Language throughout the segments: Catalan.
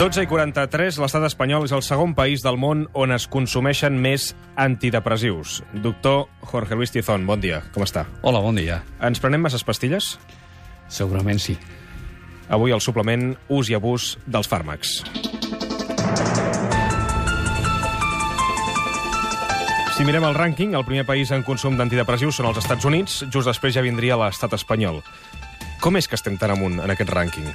12 i 43, l'estat espanyol és el segon país del món on es consumeixen més antidepressius. Doctor Jorge Luis Tizón, bon dia, com està? Hola, bon dia. Ens prenem masses pastilles? Segurament sí. Avui el suplement ús i abús dels fàrmacs. Si mirem el rànquing, el primer país en consum d'antidepressius són els Estats Units, just després ja vindria l'estat espanyol. Com és que estem tan amunt en aquest rànquing?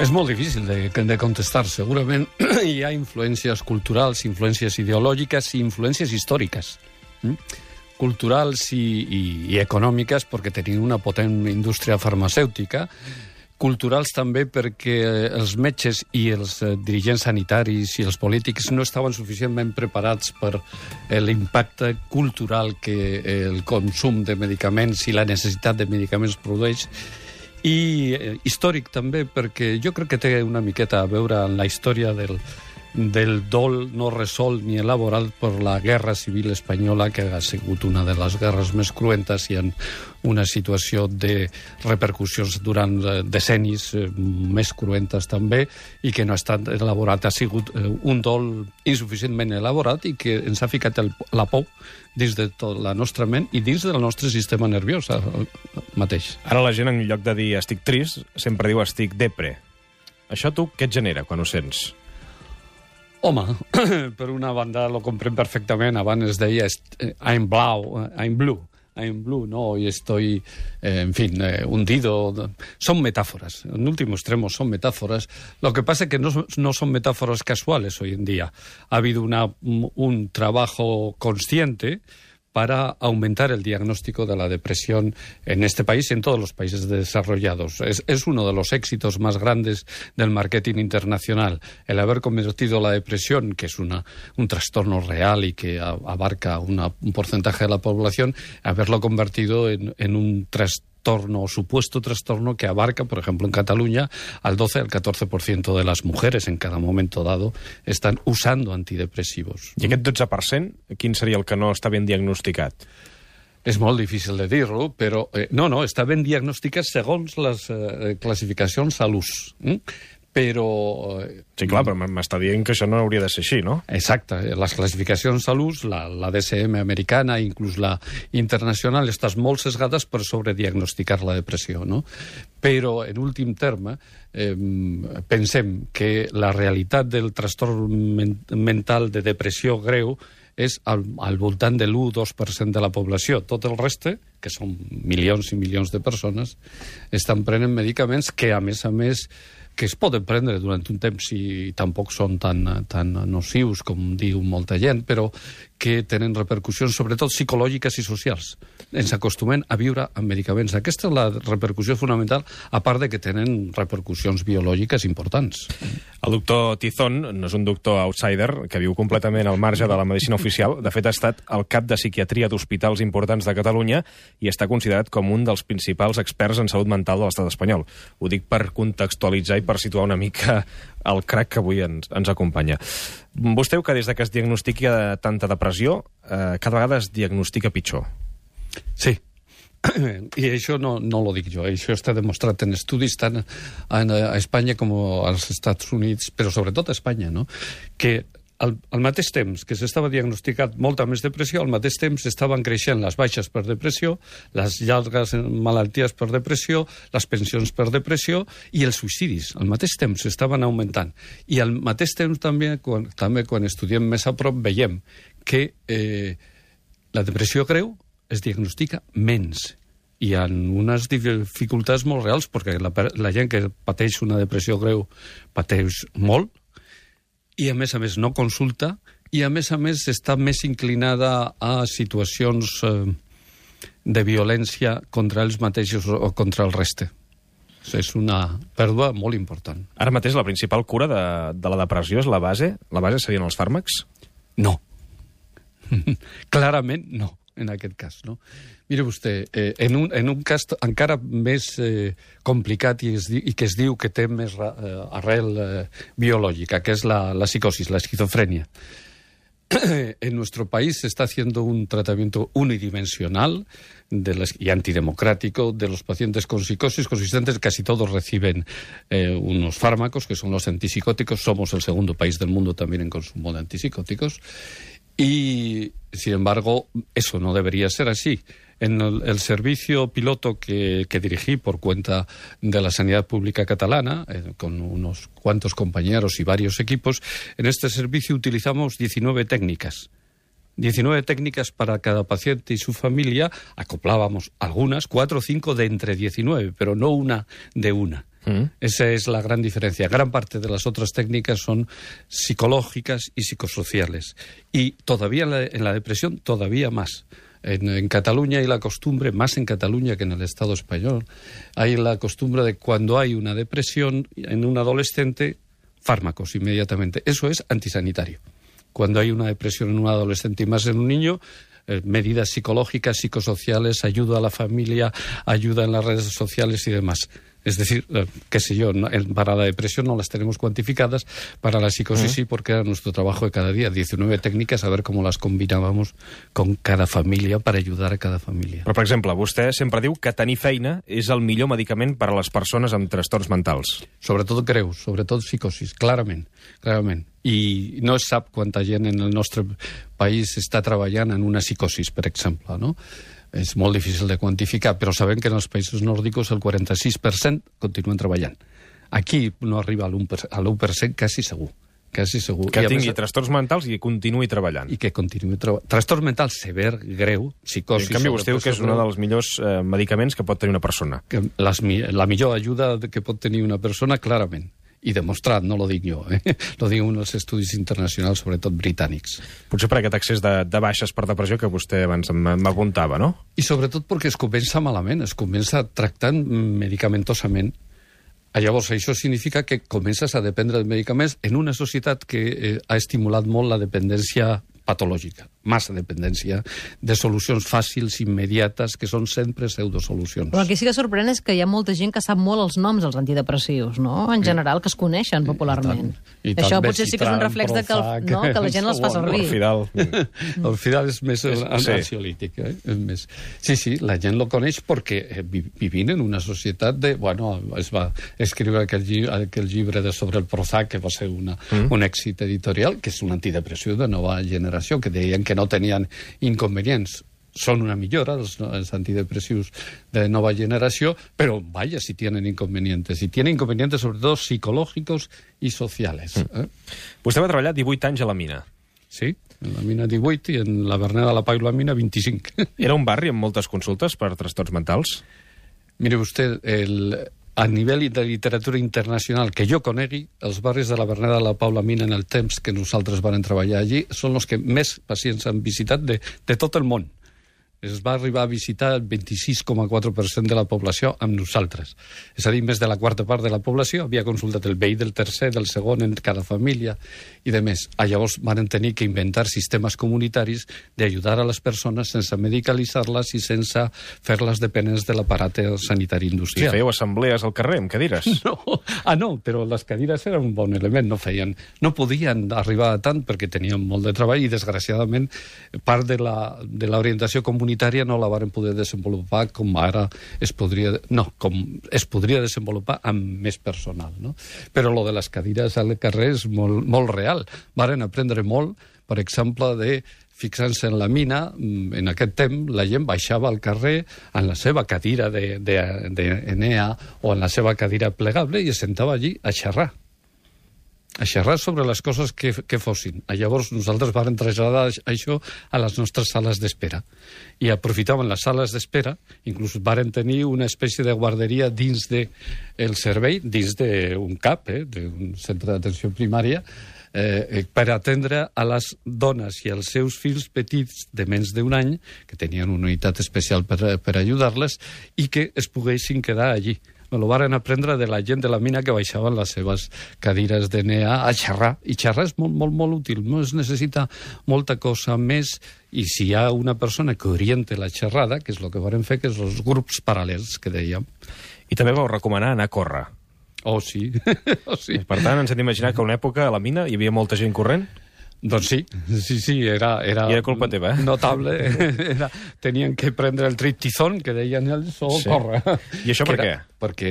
És molt difícil de, de contestar. Segurament hi ha influències culturals, influències ideològiques i influències històriques. Mm? Culturals i, i, i econòmiques, perquè tenim una potent indústria farmacèutica, culturals també perquè els metges i els eh, dirigents sanitaris i els polítics no estaven suficientment preparats per eh, l'impacte cultural que eh, el consum de medicaments i la necessitat de medicaments produeix i eh, històric també, perquè jo crec que té una miqueta a veure amb la història del, del dol no resolt ni elaborat per la Guerra Civil Espanyola, que ha sigut una de les guerres més cruentes i en una situació de repercussions durant eh, decennis eh, més cruentes també, i que no ha estat elaborat. Ha sigut eh, un dol insuficientment elaborat i que ens ha ficat el, la por dins de tot la nostra ment i dins del nostre sistema nerviós mateix. Ara la gent, en lloc de dir estic trist, sempre diu estic depre. Això tu què et genera quan ho sents? Home, per una banda lo comprem perfectament. Abans es deia I'm blau, I'm blue. I'm blue, ¿no? Y estoy, eh, en fin, eh, hundido. Son metáforas. En último extremo son metáforas. Lo que pasa es que no, no son metáforas casuales hoy en día. Ha habido una, un trabajo consciente para aumentar el diagnóstico de la depresión en este país y en todos los países desarrollados. Es, uno de los éxitos más grandes del marketing internacional, el haber convertido la depresión, que es una, un trastorno real y que abarca un porcentaje de la población, haberlo convertido en, en un trastorno trastorno o supuesto trastorno que abarca, por ejemplo, en Cataluña, al 12 al 14% de las mujeres en cada momento dado están usando antidepressivos. I aquest 12%, quin seria el que no està ben diagnosticat? És molt difícil de dir-ho, però eh, no, no, està ben diagnosticat segons les eh, classificacions a l'ús. Mm? Però... Eh, sí, clar, però m'està dient que això no hauria de ser així, no? Exacte. Les classificacions a l'ús, la, la DSM americana, inclús la internacional, estàs molt sesgades per sobrediagnosticar la depressió, no? Però, en últim terme, eh, pensem que la realitat del trastorn men mental de depressió greu és al, al voltant de l'1-2% de la població. Tot el reste, que són milions i milions de persones, estan prenent medicaments que, a més a més, que es poden prendre durant un temps i tampoc són tan, tan nocius com diu molta gent, però que tenen repercussions sobretot psicològiques i socials. Ens acostumem a viure amb medicaments. Aquesta és la repercussió fonamental, a part de que tenen repercussions biològiques importants. El doctor Tizón no és un doctor outsider que viu completament al marge de la medicina oficial. De fet, ha estat el cap de psiquiatria d'hospitals importants de Catalunya i està considerat com un dels principals experts en salut mental de l'estat espanyol. Ho dic per contextualitzar i per situar una mica el crac que avui ens, ens acompanya. Vostè que des de que es diagnostica tanta depressió, eh, cada vegada es diagnostica pitjor. Sí, i això no, no lo dic jo, això està demostrat en estudis tant a, a Espanya com als Estats Units, però sobretot a Espanya, no? que al, al mateix temps que s'estava diagnosticat molta més depressió, al mateix temps estaven creixent les baixes per depressió, les llargues malalties per depressió, les pensions per depressió i els suïcidis. Al mateix temps estaven augmentant. I al mateix temps també, quan, també quan estudiem més a prop, veiem que eh, la depressió greu es diagnostica menys i en unes dificultats molt reals, perquè la, la gent que pateix una depressió greu pateix molt, i a més a més no consulta i a més a més està més inclinada a situacions eh, de violència contra ells mateixos o contra el reste. És una pèrdua molt important. Ara mateix la principal cura de, de la depressió és la base? La base serien els fàrmacs? No. Clarament no en aquest cas. No? Mire vostè, eh, en, un, en un cas encara més eh, complicat i, es, i que es diu que té més eh, arrel eh, biològica, que és la, la psicosis, la esquizofrènia. en nuestro país se está haciendo un tratamiento unidimensional de las, y antidemocrático de los pacientes con psicosis consistentes. Casi todos reciben eh, unos fármacos, que son los antipsicóticos. Somos el segundo país del mundo también en consumo de antipsicóticos. Y, sin embargo, eso no debería ser así. En el, servicio piloto que, que, dirigí por cuenta de la sanidad pública catalana, eh, con unos cuantos compañeros y varios equipos, en este servicio utilizamos 19 técnicas. 19 técnicas para cada paciente y su familia, acoplábamos algunas, cuatro o cinco de entre 19, pero no una de una. Mm. Esa es la gran diferencia. Gran parte de las otras técnicas son psicológicas y psicosociales. Y todavía en la, en la depresión, todavía más. En, Cataluña hay la costumbre, más en Cataluña que en el Estado español, hay la costumbre de cuando hay una depresión en un adolescente, fármacos inmediatamente. Eso es antisanitario. Cuando hay una depresión en un adolescente y más en un niño, eh, medidas psicológicas, psicosociales, ayuda a la familia, ayuda en las redes sociales y demás. Es decir, eh, qué sé yo, para la depresión no las tenemos cuantificadas, para la psicosis sí, porque era nuestro trabajo de cada día. 19 técniques, a ver cómo las combinábamos con cada família per ajudar a cada família. Però, per exemple, vostè sempre diu que tenir feina és el millor medicament per a les persones amb trastorns mentals. Sobretot greus, sobretot psicosis, clarament, clarament. I no es sap quanta gent en el nostre país està treballant en una psicosis, per exemple, no? És molt difícil de quantificar, però sabem que en els països nòrdics el 46% continuen treballant. Aquí no arriba a l'1%, quasi segur. Quasi segur. Que I tingui més, trastorns mentals i continuï treballant. I que continuï treballant. Trastorn mental sever, greu, psicosi... En canvi, vostè diu que és un dels millors eh, medicaments que pot tenir una persona. Que les, la millor ajuda que pot tenir una persona, clarament i demostrat, no lo dic jo, eh? lo diuen els estudis internacionals, sobretot britànics. Potser per aquest accés de, de baixes per depressió que vostè abans m'apuntava, no? I sobretot perquè es comença malament, es comença tractant medicamentosament. Llavors, això significa que comences a dependre de medicaments en una societat que eh, ha estimulat molt la dependència patològica, massa dependència de solucions fàcils, immediates, que són sempre pseudosolucions. Però el que sí que sorprèn és que hi ha molta gent que sap molt els noms dels antidepressius, no? En general, que es coneixen popularment. I tant, i tant, Això potser sí que és un reflex de que, el, no? que la gent els fa servir. El Fidal és més és, sí. ansiolític. Eh? És més... Sí, sí, la gent lo coneix perquè eh, vivint en una societat de... Bueno, es va escriure aquell, llibre, aquell llibre de sobre el Prozac, que va ser una, mm. un èxit editorial, que és una antidepressió de nova generació, que deien que no tenien inconvenients són una millora, els, els antidepressius de nova generació, però vaya si tienen inconvenientes. Y tienen inconvenientes sobre todo psicológicos y sociales. Mm. Eh? Vostè va treballar 18 anys a la mina. Sí, en la mina 18 i en la Berneda de la Pau i la mina 25. Era un barri amb moltes consultes per trastorns mentals? Mire vostè, el, a nivell de literatura internacional que jo conegui, els barris de la Berneda de la Paula Mina en el temps que nosaltres vam treballar allí són els que més pacients han visitat de, de tot el món es va arribar a visitar el 26,4% de la població amb nosaltres. És a dir, més de la quarta part de la població havia consultat el veí del tercer, del segon, en cada família i de més. Ah, llavors van tenir que inventar sistemes comunitaris d'ajudar a les persones sense medicalitzar-les i sense fer-les dependents de l'aparat sanitari industrial. I fèieu assemblees al carrer amb cadires? No, ah, no, però les cadires eren un bon element, no feien... No podien arribar a tant perquè tenien molt de treball i, desgraciadament, part de l'orientació comunitària comunitària no la varen poder desenvolupar com ara es podria, no, com es podria desenvolupar amb més personal. No? Però lo de les cadires al carrer és molt, molt real. Varen aprendre molt, per exemple, de fixant-se en la mina, mm, en aquest temps la gent baixava al carrer en la seva cadira d'Enea de, de, de o en la seva cadira plegable i es sentava allí a xerrar a xerrar sobre les coses que, que fossin. Llavors nosaltres vam traslladar això a les nostres sales d'espera. I aprofitaven les sales d'espera, inclús varen tenir una espècie de guarderia dins del de servei, dins d'un CAP, eh, d'un centre d'atenció primària, eh, per atendre a les dones i als seus fills petits de menys d'un any, que tenien una unitat especial per, per ajudar-les, i que es poguessin quedar allí me lo varen aprendre de la gent de la mina que baixaven les seves cadires de nea a xerrar. I xerrar és molt, molt, molt útil. No es necessita molta cosa més i si hi ha una persona que oriente la xerrada, que és el que varen fer, que és els grups paral·lels que dèiem. I també vau recomanar anar a córrer. Oh, sí. oh, sí. Per tant, ens hem d'imaginar que a una època a la mina hi havia molta gent corrent? Doncs sí, sí, sí, era... era I era culpa teva, eh? Notable. Era, tenien que prendre el triptizón, que deien ells, o sí. córrer. I això per què? Perquè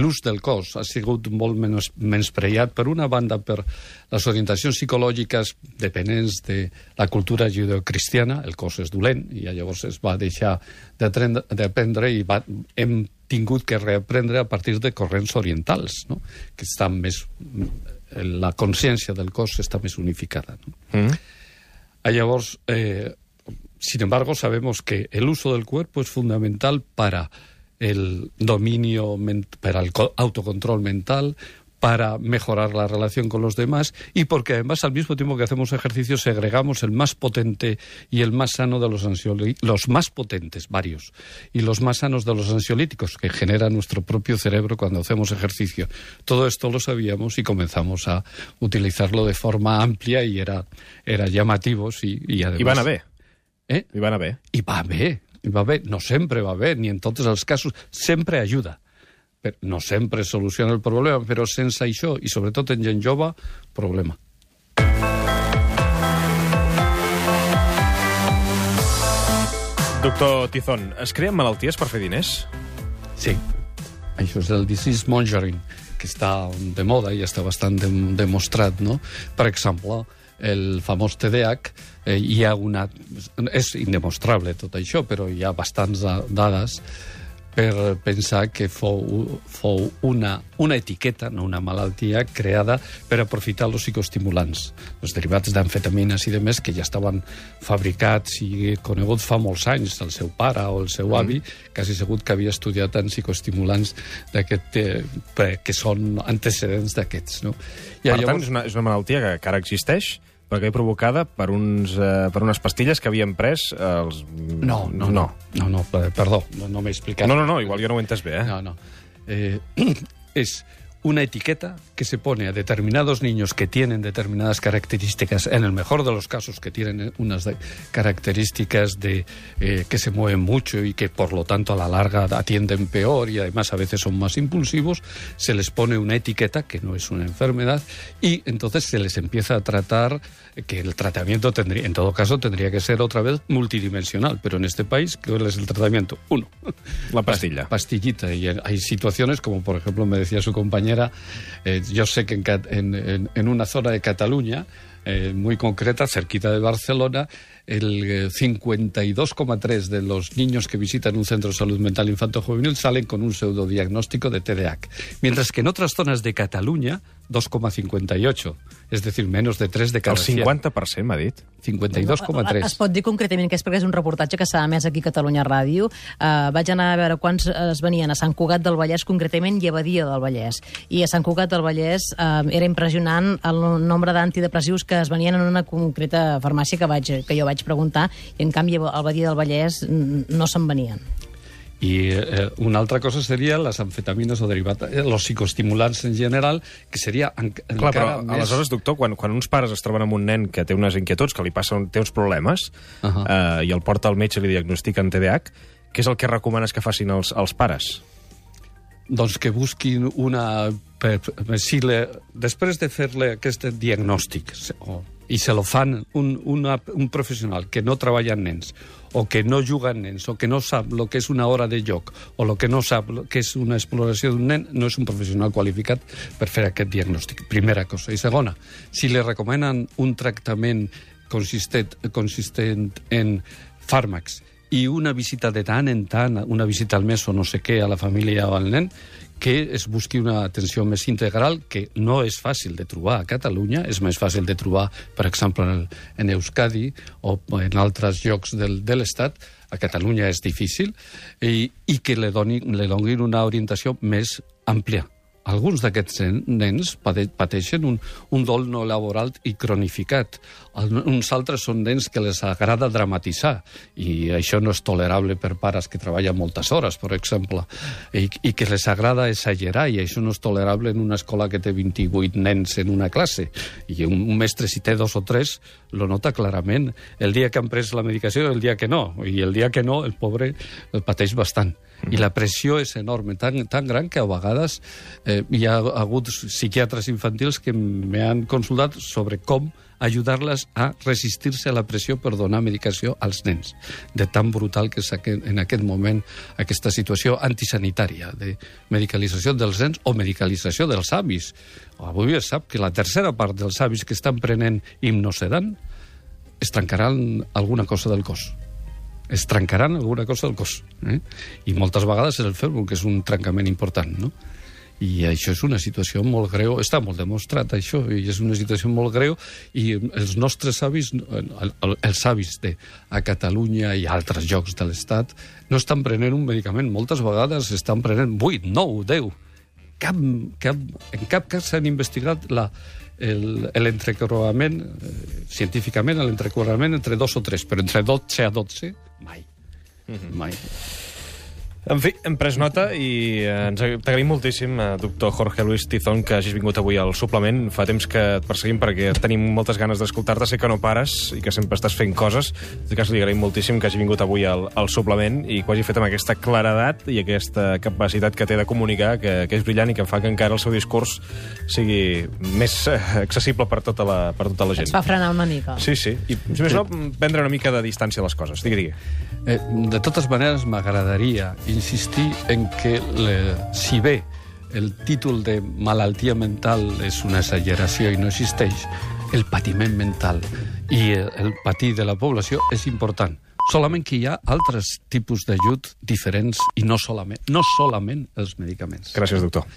l'ús del cos ha sigut molt menys, menyspreat, per una banda, per les orientacions psicològiques dependents de la cultura judeocristiana, el cos és dolent, i llavors es va deixar d'aprendre i va, hem tingut que reaprendre a partir de corrents orientals, no? que estan més la consciència del cos està més unificada. ¿no? Mm. Llavors, eh, sin embargo, sabemos que el uso del cuerpo es fundamental para el dominio, para el autocontrol mental, para mejorar la relación con los demás y porque además al mismo tiempo que hacemos ejercicio segregamos el más potente y el más sano de los ansiolíticos, los más potentes, varios, y los más sanos de los ansiolíticos que genera nuestro propio cerebro cuando hacemos ejercicio. Todo esto lo sabíamos y comenzamos a utilizarlo de forma amplia y era, era llamativo. Sí, y además... I van a bé. Eh? I van a bé. I va bé. I va bé. No sempre va bé, ni en tots els casos. Sempre ajuda no sempre soluciona el problema, però sense això, i sobretot en gent jove, problema. Doctor Tizón, es creen malalties per fer diners? Sí. Això és el disease mongering, que està de moda i està bastant de demostrat, no? Per exemple, el famós TDAH, eh, hi ha una... És indemostrable tot això, però hi ha bastants dades per pensar que fou, fou una, una etiqueta, no una malaltia, creada per aprofitar els psicoestimulants, els derivats d'amfetamines i de més que ja estaven fabricats i coneguts fa molts anys del seu pare o el seu avi, mm. quasi segut que havia estudiat en psicoestimulants d'aquest, eh, que són antecedents d'aquests. No? I per llavors... tant, és una, és una malaltia que, que ara existeix, perquè provocada per, uns, eh, per unes pastilles que havien pres els... No, no, no, no, no perdó, no, no m'he explicat. No, no, no, igual jo no ho he entès bé, eh? No, no. Eh, és una etiqueta que se pone a determinados niños que tienen determinadas características, en el mejor de los casos que tienen unas características de eh, que se mueven mucho y que por lo tanto a la larga atienden peor y además a veces son más impulsivos, se les pone una etiqueta que no es una enfermedad y entonces se les empieza a tratar que el tratamiento tendría, en todo caso tendría que ser otra vez multidimensional, pero en este país, ¿cuál es el tratamiento? Uno. La pastilla. Pastillita. Y hay situaciones como, por ejemplo, me decía su compañero eh, yo sé que en, una zona de Cataluña, eh, muy concreta, cerquita de Barcelona, el 52,3 eh, de los niños que visitan un centro de salud mental infanto-juvenil salen con un pseudodiagnóstico de TDAH. Mientras que en otras zonas de Cataluña, 2,58 és a dir, menys de 3 de cada 100. El 50% m'ha dit? 52,3. Es pot dir concretament que és perquè és un reportatge que s'ha emès aquí a Catalunya Ràdio. Uh, vaig anar a veure quants es venien a Sant Cugat del Vallès, concretament, i a Badia del Vallès. I a Sant Cugat del Vallès uh, era impressionant el nombre d'antidepressius que es venien en una concreta farmàcia que, vaig, que jo vaig preguntar, i en canvi al Badia del Vallès no se'n venien. I eh, una altra cosa seria les amfetamines o derivats, eh, els psicoestimulants en general, que seria en, Clar, encara però, més... Aleshores, doctor, quan, quan uns pares es troben amb un nen que té unes inquietuds, que li passen, té uns problemes, uh -huh. eh, i el porta al metge i li diagnostiquen TDAH, què és el que recomanes que facin els, els pares? Doncs que busquin una... Si le, després de fer-li aquest diagnòstic, o i se lo fan un, una, un professional que no treballa amb nens o que no amb nens o que no sap el que és una hora de joc o el que no sap que és una exploració d'un nen, no és un professional qualificat per fer aquest diagnòstic. Primera cosa. I segona, si li recomenen un tractament consistent, consistent en fàrmacs i una visita de tant en tant, una visita al mes o no sé què a la família o al nen, que es busqui una atenció més integral que no és fàcil de trobar a Catalunya, és més fàcil de trobar, per exemple, en, el, en Euskadi o en altres llocs del, de l'Estat, a Catalunya és difícil, i, i que li donin, li donin una orientació més àmplia alguns d'aquests nens pateixen un, un dol no laboral i cronificat. Uns altres són nens que les agrada dramatitzar i això no és tolerable per pares que treballen moltes hores, per exemple, i, i que les agrada exagerar i això no és tolerable en una escola que té 28 nens en una classe. I un, un mestre si té dos o tres lo nota clarament. El dia que han pres la medicació el dia que no i el dia que no el pobre el pateix bastant I la pressió és enorme, tan, tan gran que a vegades eh, hi ha hagut psiquiatres infantils que m'han consultat sobre com ajudar-les a resistir-se a la pressió per donar medicació als nens, de tan brutal que és en aquest moment aquesta situació antisanitària de medicalització dels nens o medicalització dels avis. Avui es sap que la tercera part dels avis que estan prenent himnosedant es trencaran alguna cosa del cos es trencaran alguna cosa del cos. Eh? I moltes vegades és el fèmur, que és un trencament important, no? I això és una situació molt greu, està molt demostrat això, i és una situació molt greu, i els nostres avis, els avis de, a Catalunya i altres llocs de l'Estat, no estan prenent un medicament, moltes vegades estan prenent 8, 9, 10. Cap, cap, en cap cas s'han investigat la, l'entrecreuament, eh, científicament, l'entrecreuament entre dos o tres, però entre 12 a 12, まい。うまい。En fi, hem pres nota i eh, ens t'agraïm moltíssim, eh, doctor Jorge Luis Tizón, que hagis vingut avui al suplement. Fa temps que et perseguim perquè tenim moltes ganes d'escoltar-te. Sé que no pares i que sempre estàs fent coses. En tot cas, li agraïm moltíssim que hagi vingut avui al, al suplement i que ho hagi fet amb aquesta claredat i aquesta capacitat que té de comunicar, que, que és brillant i que fa que encara el seu discurs sigui més eh, accessible per tota la, per tota la gent. Es fa frenar una mica. Sí, sí. I, si més no, prendre una mica de distància a les coses. Digui, digui. Eh, de totes maneres, m'agradaria insistir en que, le, si bé el títol de malaltia mental és una exageració i no existeix, el patiment mental i el patir de la població és important. Solament que hi ha altres tipus d'ajut diferents i no solament, no solament els medicaments. Gràcies, doctor.